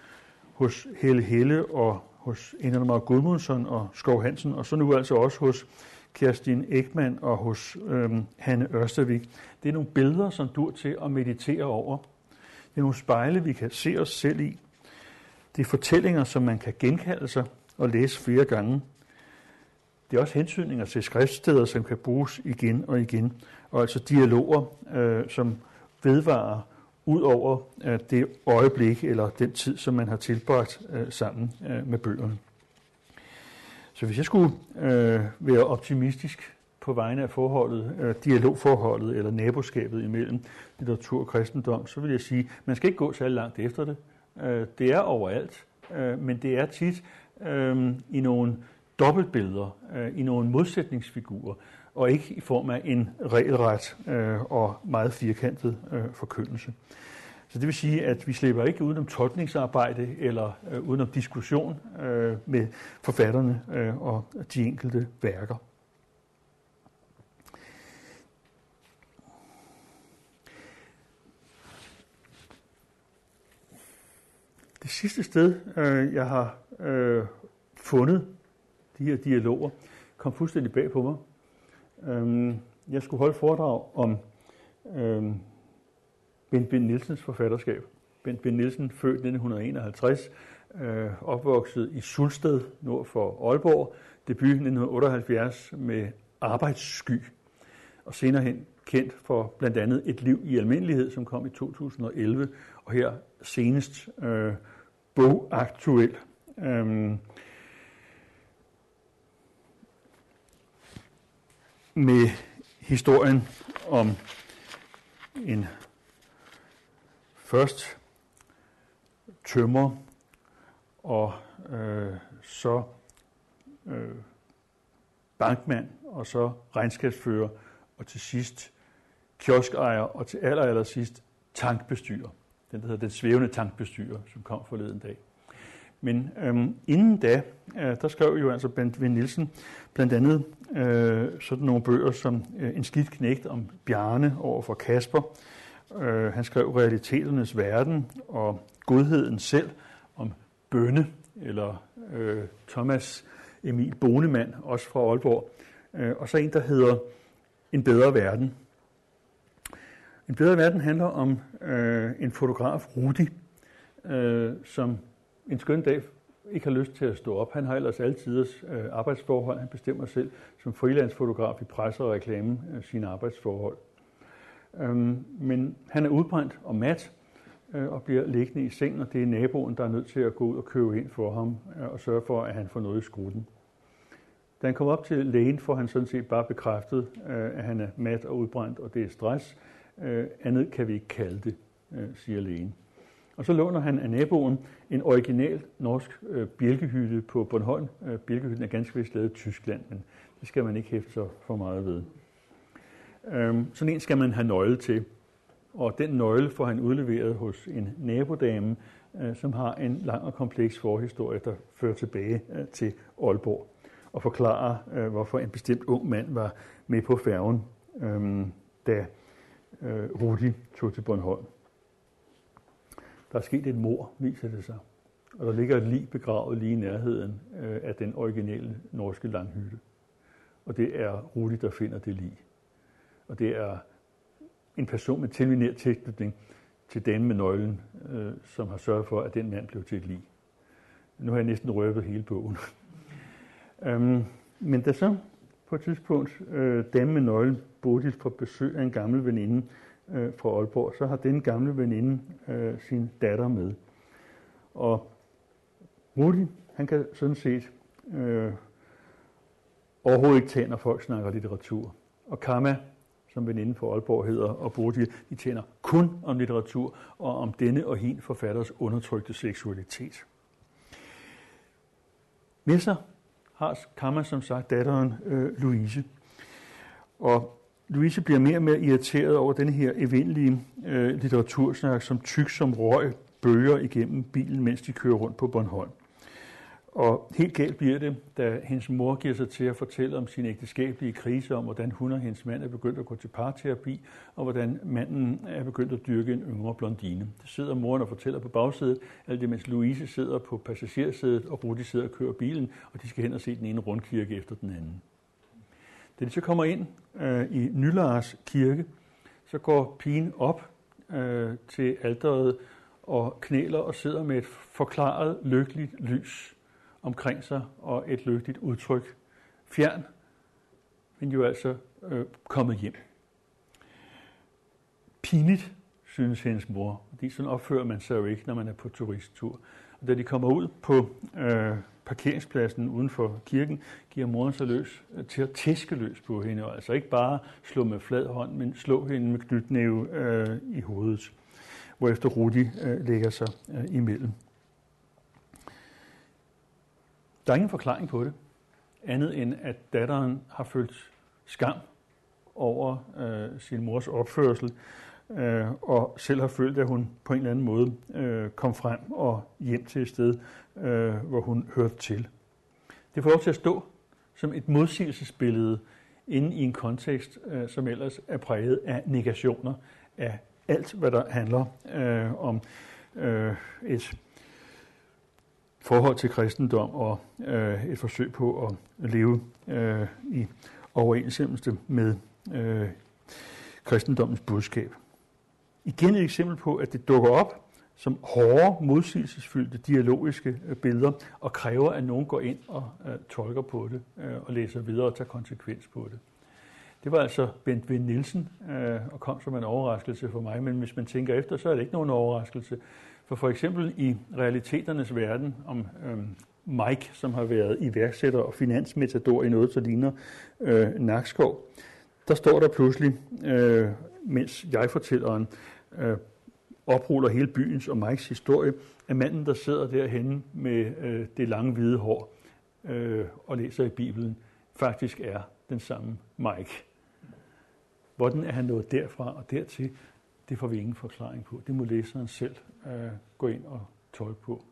hos Helle Helle og hos Indermar Gudmundsson og Skov Hansen, og så nu altså også hos Kerstin Ekman og hos øhm, Hanne Ørstavik. Det er nogle billeder, som dur til at meditere over. Det er nogle spejle, vi kan se os selv i. Det er fortællinger, som man kan genkalde sig og læse flere gange. Det er også hensynninger til skriftsteder, som kan bruges igen og igen, og altså dialoger, øh, som vedvarer ud over øh, det øjeblik eller den tid, som man har tilbragt øh, sammen øh, med bøgerne. Så hvis jeg skulle øh, være optimistisk på vegne af forholdet, øh, dialogforholdet eller naboskabet imellem litteratur og kristendom, så vil jeg sige, at man skal ikke gå så langt efter det. Øh, det er overalt, øh, men det er tit øh, i nogle dobbeltbilleder, øh, i nogle modsætningsfigurer, og ikke i form af en regelret øh, og meget firkantet øh, forkyndelse. Så det vil sige, at vi slipper ikke udenom tolkningsarbejde eller øh, udenom diskussion øh, med forfatterne øh, og de enkelte værker. Det sidste sted, øh, jeg har øh, fundet de her dialoger, kom fuldstændig bag på mig. Øh, jeg skulle holde foredrag om øh, Bent Bind Nielsens forfatterskab. Bent Bind Nielsen, født 1951, øh, opvokset i Sulsted, nord for Aalborg, debut 1978 med Arbejdssky, og senere hen kendt for blandt andet Et liv i almindelighed, som kom i 2011, og her senest øh, bogaktuel. Øhm, med historien om en først tømmer og øh, så øh, bankmand og så regnskabsfører og til sidst kioskejer og til aller, aller sidst tankbestyrer. Den der hedder Den svævende tankbestyrer, som kom forleden dag. Men øhm, inden da, øh, der skrev jo altså Bent V. Nielsen blandt andet øh, sådan nogle bøger som øh, En skidt knægt om Bjarne over for Kasper, Øh, han skrev Realiteternes Verden og Godheden selv om Bønne, eller øh, Thomas Emil Bonemann, også fra Aalborg. Øh, og så en, der hedder En bedre verden. En bedre verden handler om øh, en fotograf, Rudi, øh, som en skøn dag ikke har lyst til at stå op. Han har ellers altid øh, arbejdsforhold. Han bestemmer selv som freelancefotograf i presse og reklame øh, sine arbejdsforhold. Øhm, men han er udbrændt og mat øh, og bliver liggende i sengen, og det er naboen, der er nødt til at gå ud og købe ind for ham øh, og sørge for, at han får noget i skruten. Da han kommer op til lægen, får han sådan set bare bekræftet, øh, at han er mat og udbrændt, og det er stress. Øh, andet kan vi ikke kalde det, øh, siger lægen. Og så låner han af naboen en original norsk øh, bjælkehytte på Bornholm. Øh, bjælkehytten er ganske vist lavet i Tyskland, men det skal man ikke hæfte sig for meget ved. Øhm, sådan en skal man have nøgle til. Og den nøgle får han udleveret hos en nabodame, øh, som har en lang og kompleks forhistorie, der fører tilbage øh, til Aalborg og forklarer, øh, hvorfor en bestemt ung mand var med på færgen, øh, da øh, Rudi tog til Bornholm. Der er sket et mor, viser det sig. Og der ligger et lig begravet lige i nærheden øh, af den originale norske langhytte. Og det er Rudi, der finder det lig. Og det er en person med tilvineret tilknytning til den med nøglen, øh, som har sørget for, at den mand blev til et lig. Nu har jeg næsten røbet hele bogen. øhm, men da så på et tidspunkt øh, damen med nøglen Bodil får besøg af en gammel veninde øh, fra Aalborg, så har den gamle veninde øh, sin datter med. Og Rudi, han kan sådan set øh, overhovedet ikke tage, når folk snakker litteratur. Og Kama, som veninde for Aalborg hedder, og Bodil, de tjener kun om litteratur og om denne og hin forfatters undertrykte seksualitet. Med sig har Kammer som sagt datteren øh, Louise. Og Louise bliver mere og mere irriteret over den her evindelige øh, litteratursnak, som tyk som røg bøger igennem bilen, mens de kører rundt på Bornholm. Og helt galt bliver det, da hendes mor giver sig til at fortælle om sin ægteskabelige krise, om hvordan hun og hendes mand er begyndt at gå til parterapi, og hvordan manden er begyndt at dyrke en yngre blondine. Det sidder moren og fortæller på bagsædet, alt det mens Louise sidder på passagersædet, og Rudi sidder og kører bilen, og de skal hen og se den ene rundkirke efter den anden. Da de så kommer ind øh, i Nylars kirke, så går pigen op øh, til alderet og knæler og sidder med et forklaret, lykkeligt lys omkring sig og et lykkeligt udtryk. Fjern, men jo altså øh, kommet hjem. Pinligt, synes hendes mor, fordi sådan opfører man sig jo ikke, når man er på turisttur. Og da de kommer ud på øh, parkeringspladsen uden for kirken, giver moren sig løs øh, til at tæske løs på hende, og altså ikke bare slå med flad hånd, men slå hende med knytnæve øh, i hovedet, hvorefter Rudi øh, lægger sig øh, imellem. Der er ingen forklaring på det, andet end at datteren har følt skam over øh, sin mors opførsel, øh, og selv har følt, at hun på en eller anden måde øh, kom frem og hjem til et sted, øh, hvor hun hørte til. Det får lov til at stå som et modsigelsesbillede inde i en kontekst, øh, som ellers er præget af negationer af alt, hvad der handler øh, om øh, et forhold til kristendom og øh, et forsøg på at leve øh, i overensstemmelse med øh, kristendommens budskab. Igen et eksempel på, at det dukker op som hårde, modsigelsesfyldte dialogiske øh, billeder, og kræver, at nogen går ind og øh, tolker på det, øh, og læser videre og tager konsekvens på det. Det var altså Bent V. Nielsen, øh, og kom som en overraskelse for mig, men hvis man tænker efter, så er det ikke nogen overraskelse. For for eksempel i realiteternes verden om øh, Mike, som har været iværksætter og finansmetador i noget, der ligner øh, Nakskov, der står der pludselig, øh, mens jeg fortælleren øh, opruller hele byens og Mikes historie, er manden, der sidder derhenne med øh, det lange hvide hår øh, og læser i Bibelen, faktisk er den samme Mike. Hvordan er han nået derfra og dertil, det får vi ingen forklaring på. Det må læseren selv øh, gå ind og tolke på.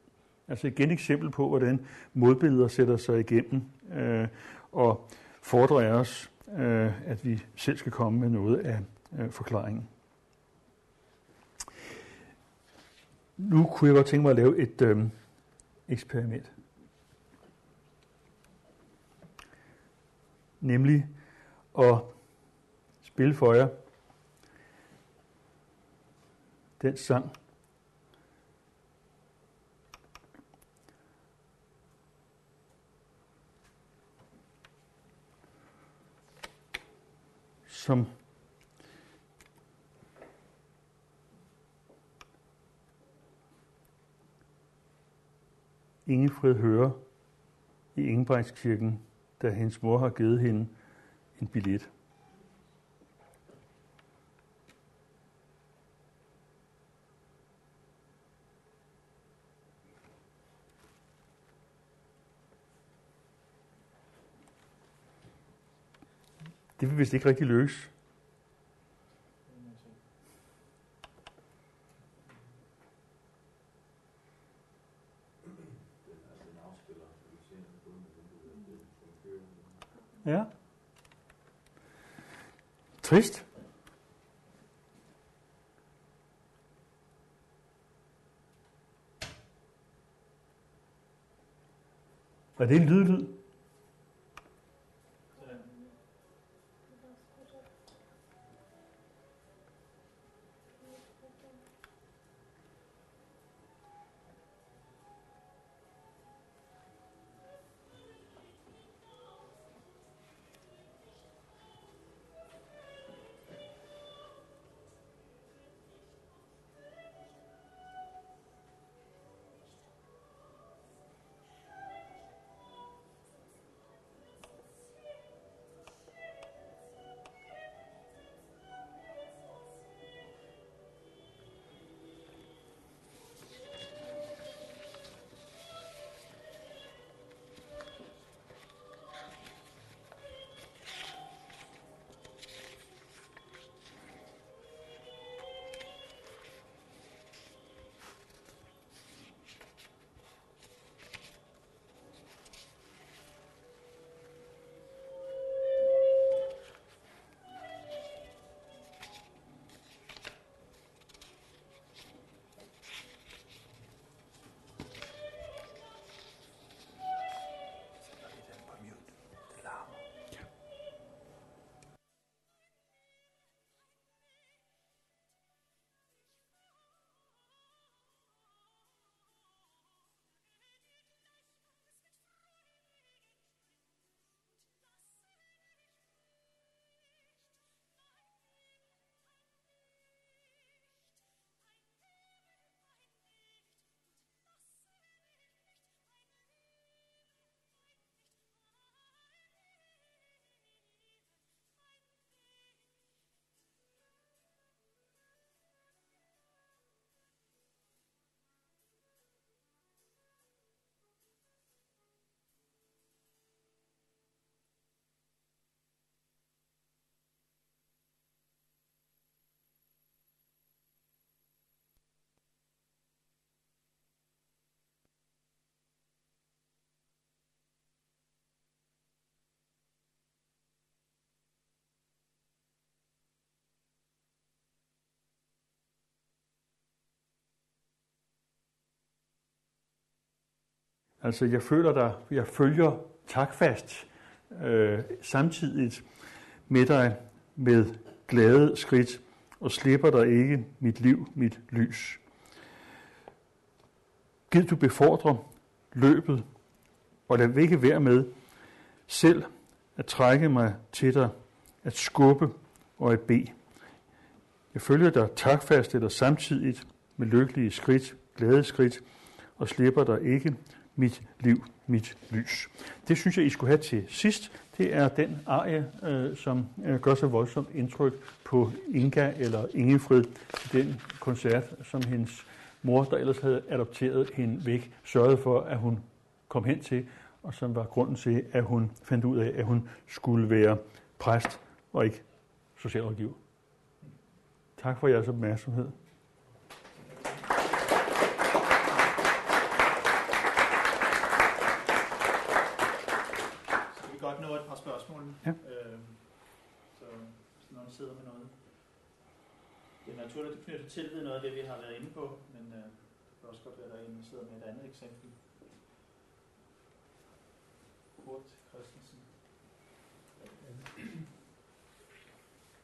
Altså igen et eksempel på, hvordan modbilleder sætter sig igennem øh, og fordrer os, øh, at vi selv skal komme med noget af øh, forklaringen. Nu kunne jeg godt tænke mig at lave et øh, eksperiment. Nemlig at spille for jer den sang, som Ingefred hører i Ingebrigtskirken, da hendes mor har givet hende en billet. Det vil vist ikke rigtig lykkes. Ja. Trist. Er det en lydlyd? Altså, jeg føler dig, jeg følger takfast øh, samtidig med dig med glade skridt og slipper dig ikke mit liv, mit lys. Gid du befordre løbet, og lad ikke være med selv at trække mig til dig, at skubbe og at bede. Jeg følger dig takfast eller samtidigt med lykkelige skridt, glade skridt, og slipper dig ikke mit liv, mit lys. Det synes jeg, I skulle have til sidst. Det er den arie, øh, som øh, gør så voldsomt indtryk på Inga eller Ingefrid, den koncert, som hendes mor, der ellers havde adopteret hende væk, sørgede for, at hun kom hen til, og som var grunden til, at hun fandt ud af, at hun skulle være præst og ikke socialrådgiver. Tak for jeres opmærksomhed. Så vi godt nå et par spørgsmål. Ja. Øh, så hvis nogen sidder med noget. Det er naturligt, det knytter til ved noget af det, vi har været inde på, men øh, det kan også godt være, at der en, der sidder med et andet eksempel. Kurt Christensen.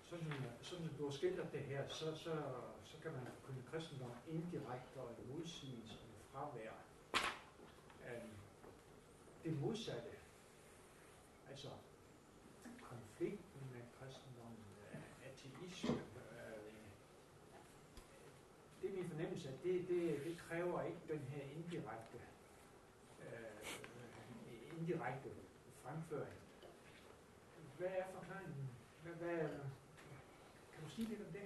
Sådan som, sådan som du har skildret det her, så, så, så kan man kunne kristendom indirekte og i modsigelse og fravær af det modsatte. Altså konflikten med kristendommen, øh, ateisme. Øh, det er min fornemmelse, at det, det, det kræver ikke den her indirekte, øh, indirekte fremføring. Hvad er forklaringen? Hvad, hvad, kan du sige lidt om det?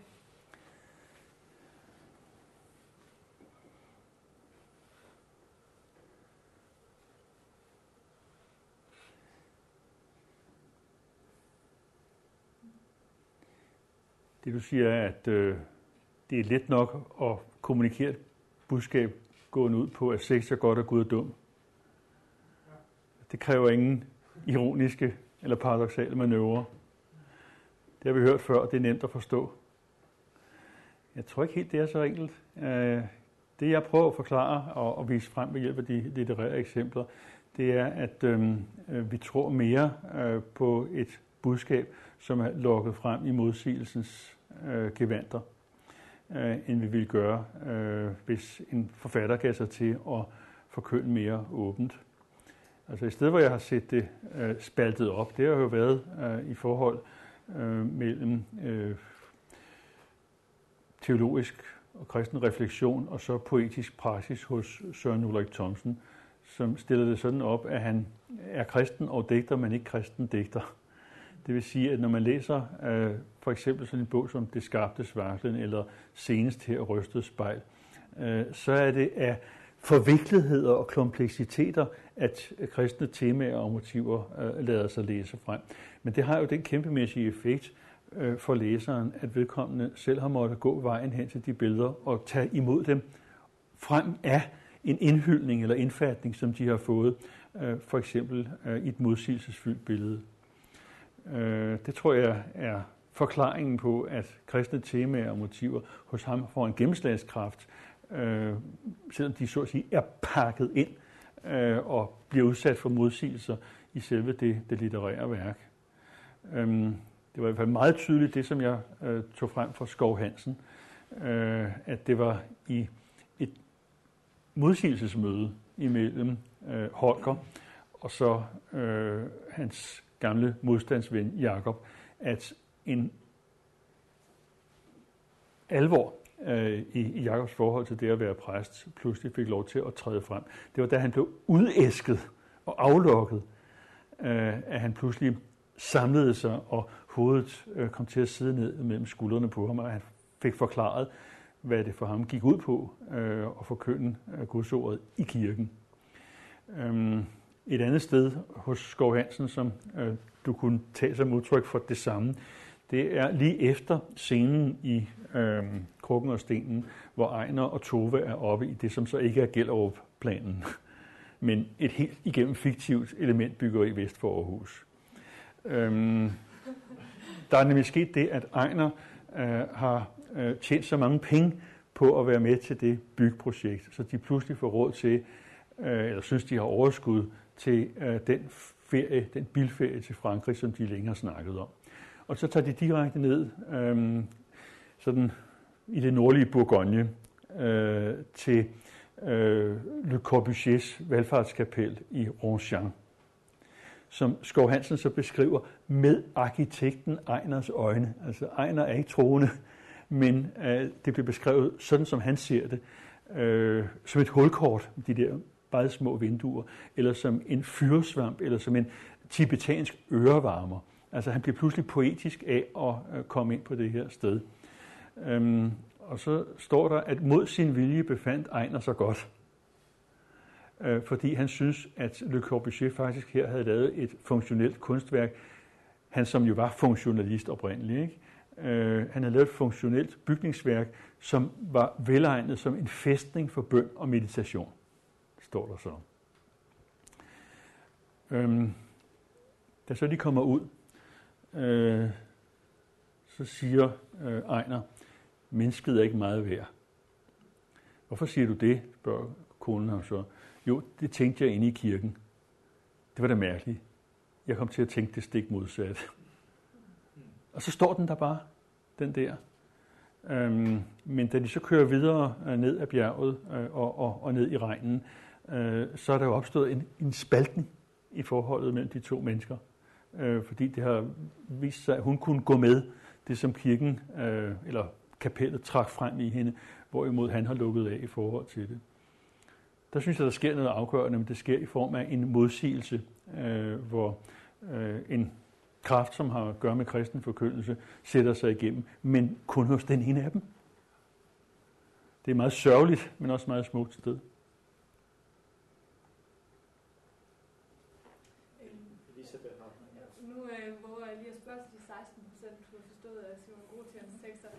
Det du siger er, at øh, det er let nok at kommunikere budskab gående ud på, at sex er godt og Gud er dum. Det kræver ingen ironiske eller paradoxale manøvrer. Det har vi hørt før, og det er nemt at forstå. Jeg tror ikke helt, det er så enkelt. Øh, det jeg prøver at forklare og, og vise frem ved hjælp af de litterære eksempler, det er, at øhm, øh, vi tror mere øh, på et budskab, som er lukket frem i modsigelsens øh, gevanter, øh, end vi ville gøre, øh, hvis en forfatter gav sig til at forkynde mere åbent. Altså i stedet, hvor jeg har set det øh, spaltet op, det har jo været øh, i forhold øh, mellem øh, teologisk og kristen refleksion og så poetisk praksis hos Søren Ulrik Thomsen, som stiller det sådan op, at han er kristen og digter, men ikke kristen digter. Det vil sige, at når man læser øh, for eksempel sådan en bog som Det skabte svaklen eller Senest her rystet spejl, øh, så er det af forvikligheder og kompleksiteter, at kristne temaer og motiver øh, lader sig læse frem. Men det har jo den kæmpemæssige effekt øh, for læseren, at vedkommende selv har måttet gå vejen hen til de billeder og tage imod dem frem af en indhyldning eller indfatning, som de har fået, øh, for eksempel øh, i et modsigelsesfyldt billede. Øh, det tror jeg er forklaringen på, at kristne temaer og motiver hos ham får en gennemslagskraft, øh, selvom de så at sige er pakket ind øh, og bliver udsat for modsigelser i selve det, det litterære værk. Øhm, det var i hvert fald meget tydeligt det, som jeg øh, tog frem fra Skov Hansen, øh, at det var i et modsigelsesmøde imellem øh, Holger og så øh, hans gamle modstandsven Jakob, at en alvor øh, i, i Jakobs forhold til det at være præst pludselig fik lov til at træde frem. Det var da han blev udæsket og aflukket, øh, at han pludselig samlede sig, og hovedet øh, kom til at sidde ned mellem skuldrene på ham, og han fik forklaret, hvad det for ham gik ud på øh, at forkynde øh, Gudsordet i kirken. Øhm, et andet sted hos Skov Hansen, som øh, du kunne tage som udtryk for det samme, det er lige efter scenen i øh, Krukken og Stenen, hvor Ejner og Tove er oppe i det, som så ikke er Gellerup-planen, men et helt igennem fiktivt element bygger i vest for Aarhus. Øhm, der er nemlig sket det, at Ejner øh, har øh, tjent så mange penge på at være med til det byggeprojekt, så de pludselig får råd til øh, eller synes, de har overskud til øh, den ferie, den bilferie til Frankrig, som de længere snakket om. Og så tager de direkte ned øh, sådan i det nordlige Bourgogne øh, til øh, Le Corbusiers valgfartskapel i Ronchamp, som Skov Hansen så beskriver med arkitekten Ejners øjne. Altså Ejner er ikke troende, men øh, det bliver beskrevet sådan, som han ser det, øh, som et hulkort, de der meget små vinduer, eller som en fyrsvamp, eller som en tibetansk ørevarmer. Altså han bliver pludselig poetisk af at øh, komme ind på det her sted. Øhm, og så står der, at mod sin vilje befandt Ejner sig godt. Øh, fordi han synes, at Le Corbusier faktisk her havde lavet et funktionelt kunstværk. Han som jo var funktionalist oprindeligt. Ikke? Øh, han havde lavet et funktionelt bygningsværk, som var velegnet som en fæstning for bøn og meditation, står der så. Øhm, da så de kommer ud, øh, så siger øh, Ejner, mennesket er ikke meget værd. Hvorfor siger du det, spørger konen ham så. Jo, det tænkte jeg inde i kirken. Det var da mærkeligt. Jeg kom til at tænke det stik modsat. Og så står den der bare, den der. Øhm, men da de så kører videre øh, ned ad bjerget øh, og, og, og ned i regnen, øh, så er der jo opstået en, en spaltning i forholdet mellem de to mennesker. Øh, fordi det har vist sig, at hun kunne gå med det, som kirken, øh, eller kapellet trak frem i hende, hvorimod han har lukket af i forhold til det. Der synes jeg, der sker noget afgørende, men det sker i form af en modsigelse, øh, hvor øh, en kraft, som har at gøre med kristen forkyndelse, sætter sig igennem, men kun hos den ene af dem. Det er meget sørgeligt, men også meget smukt sted. Nu øh, våger jeg lige at spørge til de 16 procent, du har forstået af Simon Grotians tekster.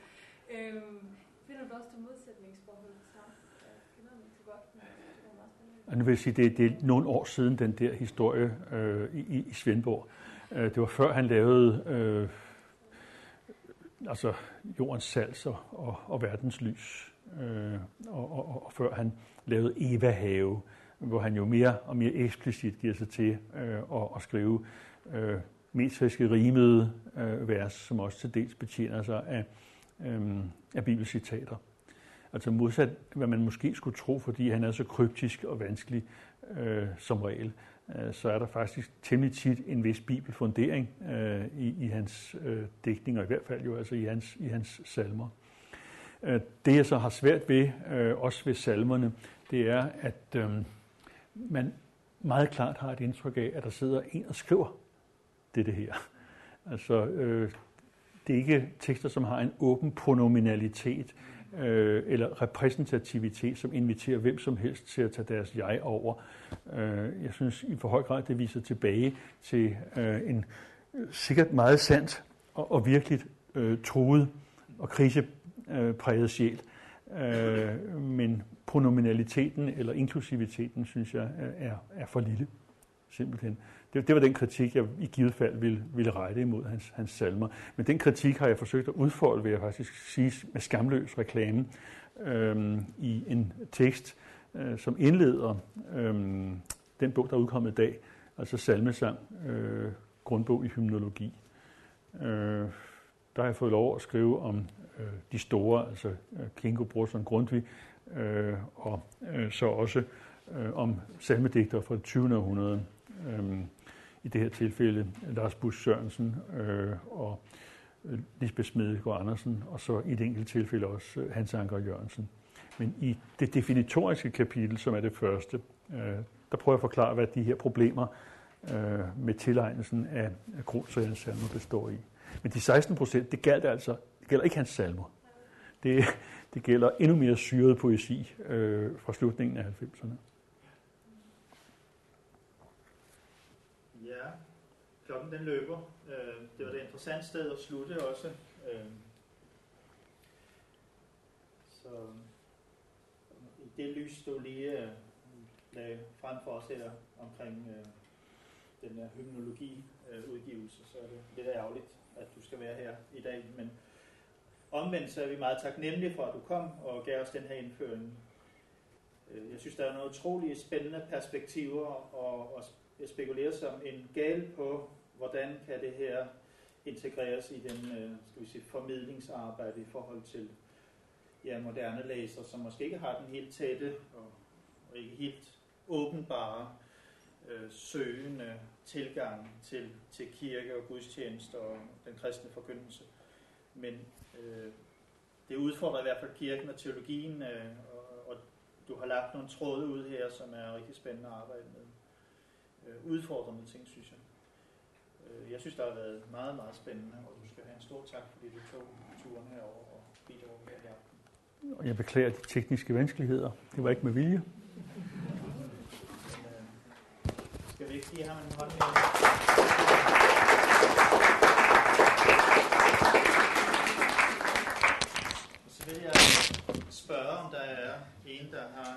Øhm, finder du også til modsætningsforhold sammen? Og nu vil jeg sige, det, det er nogle år siden, den der historie øh, i, i Svendborg. Øh, det var før han lavede øh, altså jordens sals og, og, og verdens lys. Øh, og, og, og før han lavede Eva Have, hvor han jo mere og mere eksplicit giver sig til øh, at, at skrive øh, metriske rimede øh, vers, som også til dels betjener sig af, øh, af bibelcitater. Altså modsat, hvad man måske skulle tro, fordi han er så kryptisk og vanskelig øh, som regel, øh, så er der faktisk temmelig tit en vis bibelfundering øh, i, i hans øh, digtning, og i hvert fald jo altså i hans, i hans salmer. Øh, det jeg så har svært ved, øh, også ved salmerne, det er, at øh, man meget klart har et indtryk af, at der sidder en og skriver det, det her. Altså, øh, det er ikke tekster, som har en åben pronominalitet, øh, eller repræsentativitet, som inviterer hvem som helst til at tage deres jeg over. Øh, jeg synes i for høj grad, det viser tilbage til øh, en sikkert meget sandt og, og virkelig øh, troet og krisepræget øh, sjæl. Øh, men pronominaliteten eller inklusiviteten, synes jeg, er, er for lille, simpelthen. Det, det var den kritik, jeg i givet fald ville, ville rette imod hans, hans salmer. Men den kritik har jeg forsøgt at udfolde, vil jeg faktisk sige, med skamløs reklame øhm, i en tekst, øh, som indleder øhm, den bog, der er udkommet i dag, altså salmesang, øh, grundbog i hymnologi. Øh, der har jeg fået lov at skrive om øh, de store, altså øh, Kingo, Brorson, Grundtvig, øh, og øh, så også øh, om salmedigter fra det 20. århundrede. Øh, i det her tilfælde Lars Bus Sørensen øh, og øh, Lisbeth Smedegaard Andersen, og så i et enkelt tilfælde også øh, Hans Anker Jørgensen. Men i det definitoriske kapitel, som er det første, øh, der prøver jeg at forklare, hvad de her problemer øh, med tilegnelsen af, af Grotsagernes salmer består i. Men de 16 procent, det gælder altså det gælder ikke hans salmer. Det, det gælder endnu mere syret poesi øh, fra slutningen af 90'erne. Klokken den løber. Øh, det var et interessant sted at slutte også. Øh, så i det lys, du lige øh, lagde frem for os her omkring øh, den her hymnologi-udgivelse, så er det lidt ærgerligt, at du skal være her i dag. Men omvendt så er vi meget taknemmelige for, at du kom og gav os den her indføring. Øh, jeg synes, der er nogle utrolige spændende perspektiver, og, og spekulerer som en gal på, hvordan kan det her integreres i den øh, skal vi sige, formidlingsarbejde i forhold til ja, moderne læser, som måske ikke har den helt tætte og, og ikke helt åbenbare øh, søgende tilgang til, til kirke og gudstjeneste og den kristne forkyndelse. Men øh, det udfordrer i hvert fald kirken og teologien, øh, og, og du har lagt nogle tråde ud her, som er rigtig spændende at arbejde med. Øh, udfordrende ting, synes jeg. Øh, jeg synes, der har været meget, meget spændende, og du skal have en stor tak, fordi du tog turen herover og bidrog her i aften. Og jeg beklager de tekniske vanskeligheder. Det var ikke med vilje. Øh, skal vi ikke give ham en hånd? Så vil jeg spørge, om der er en, der har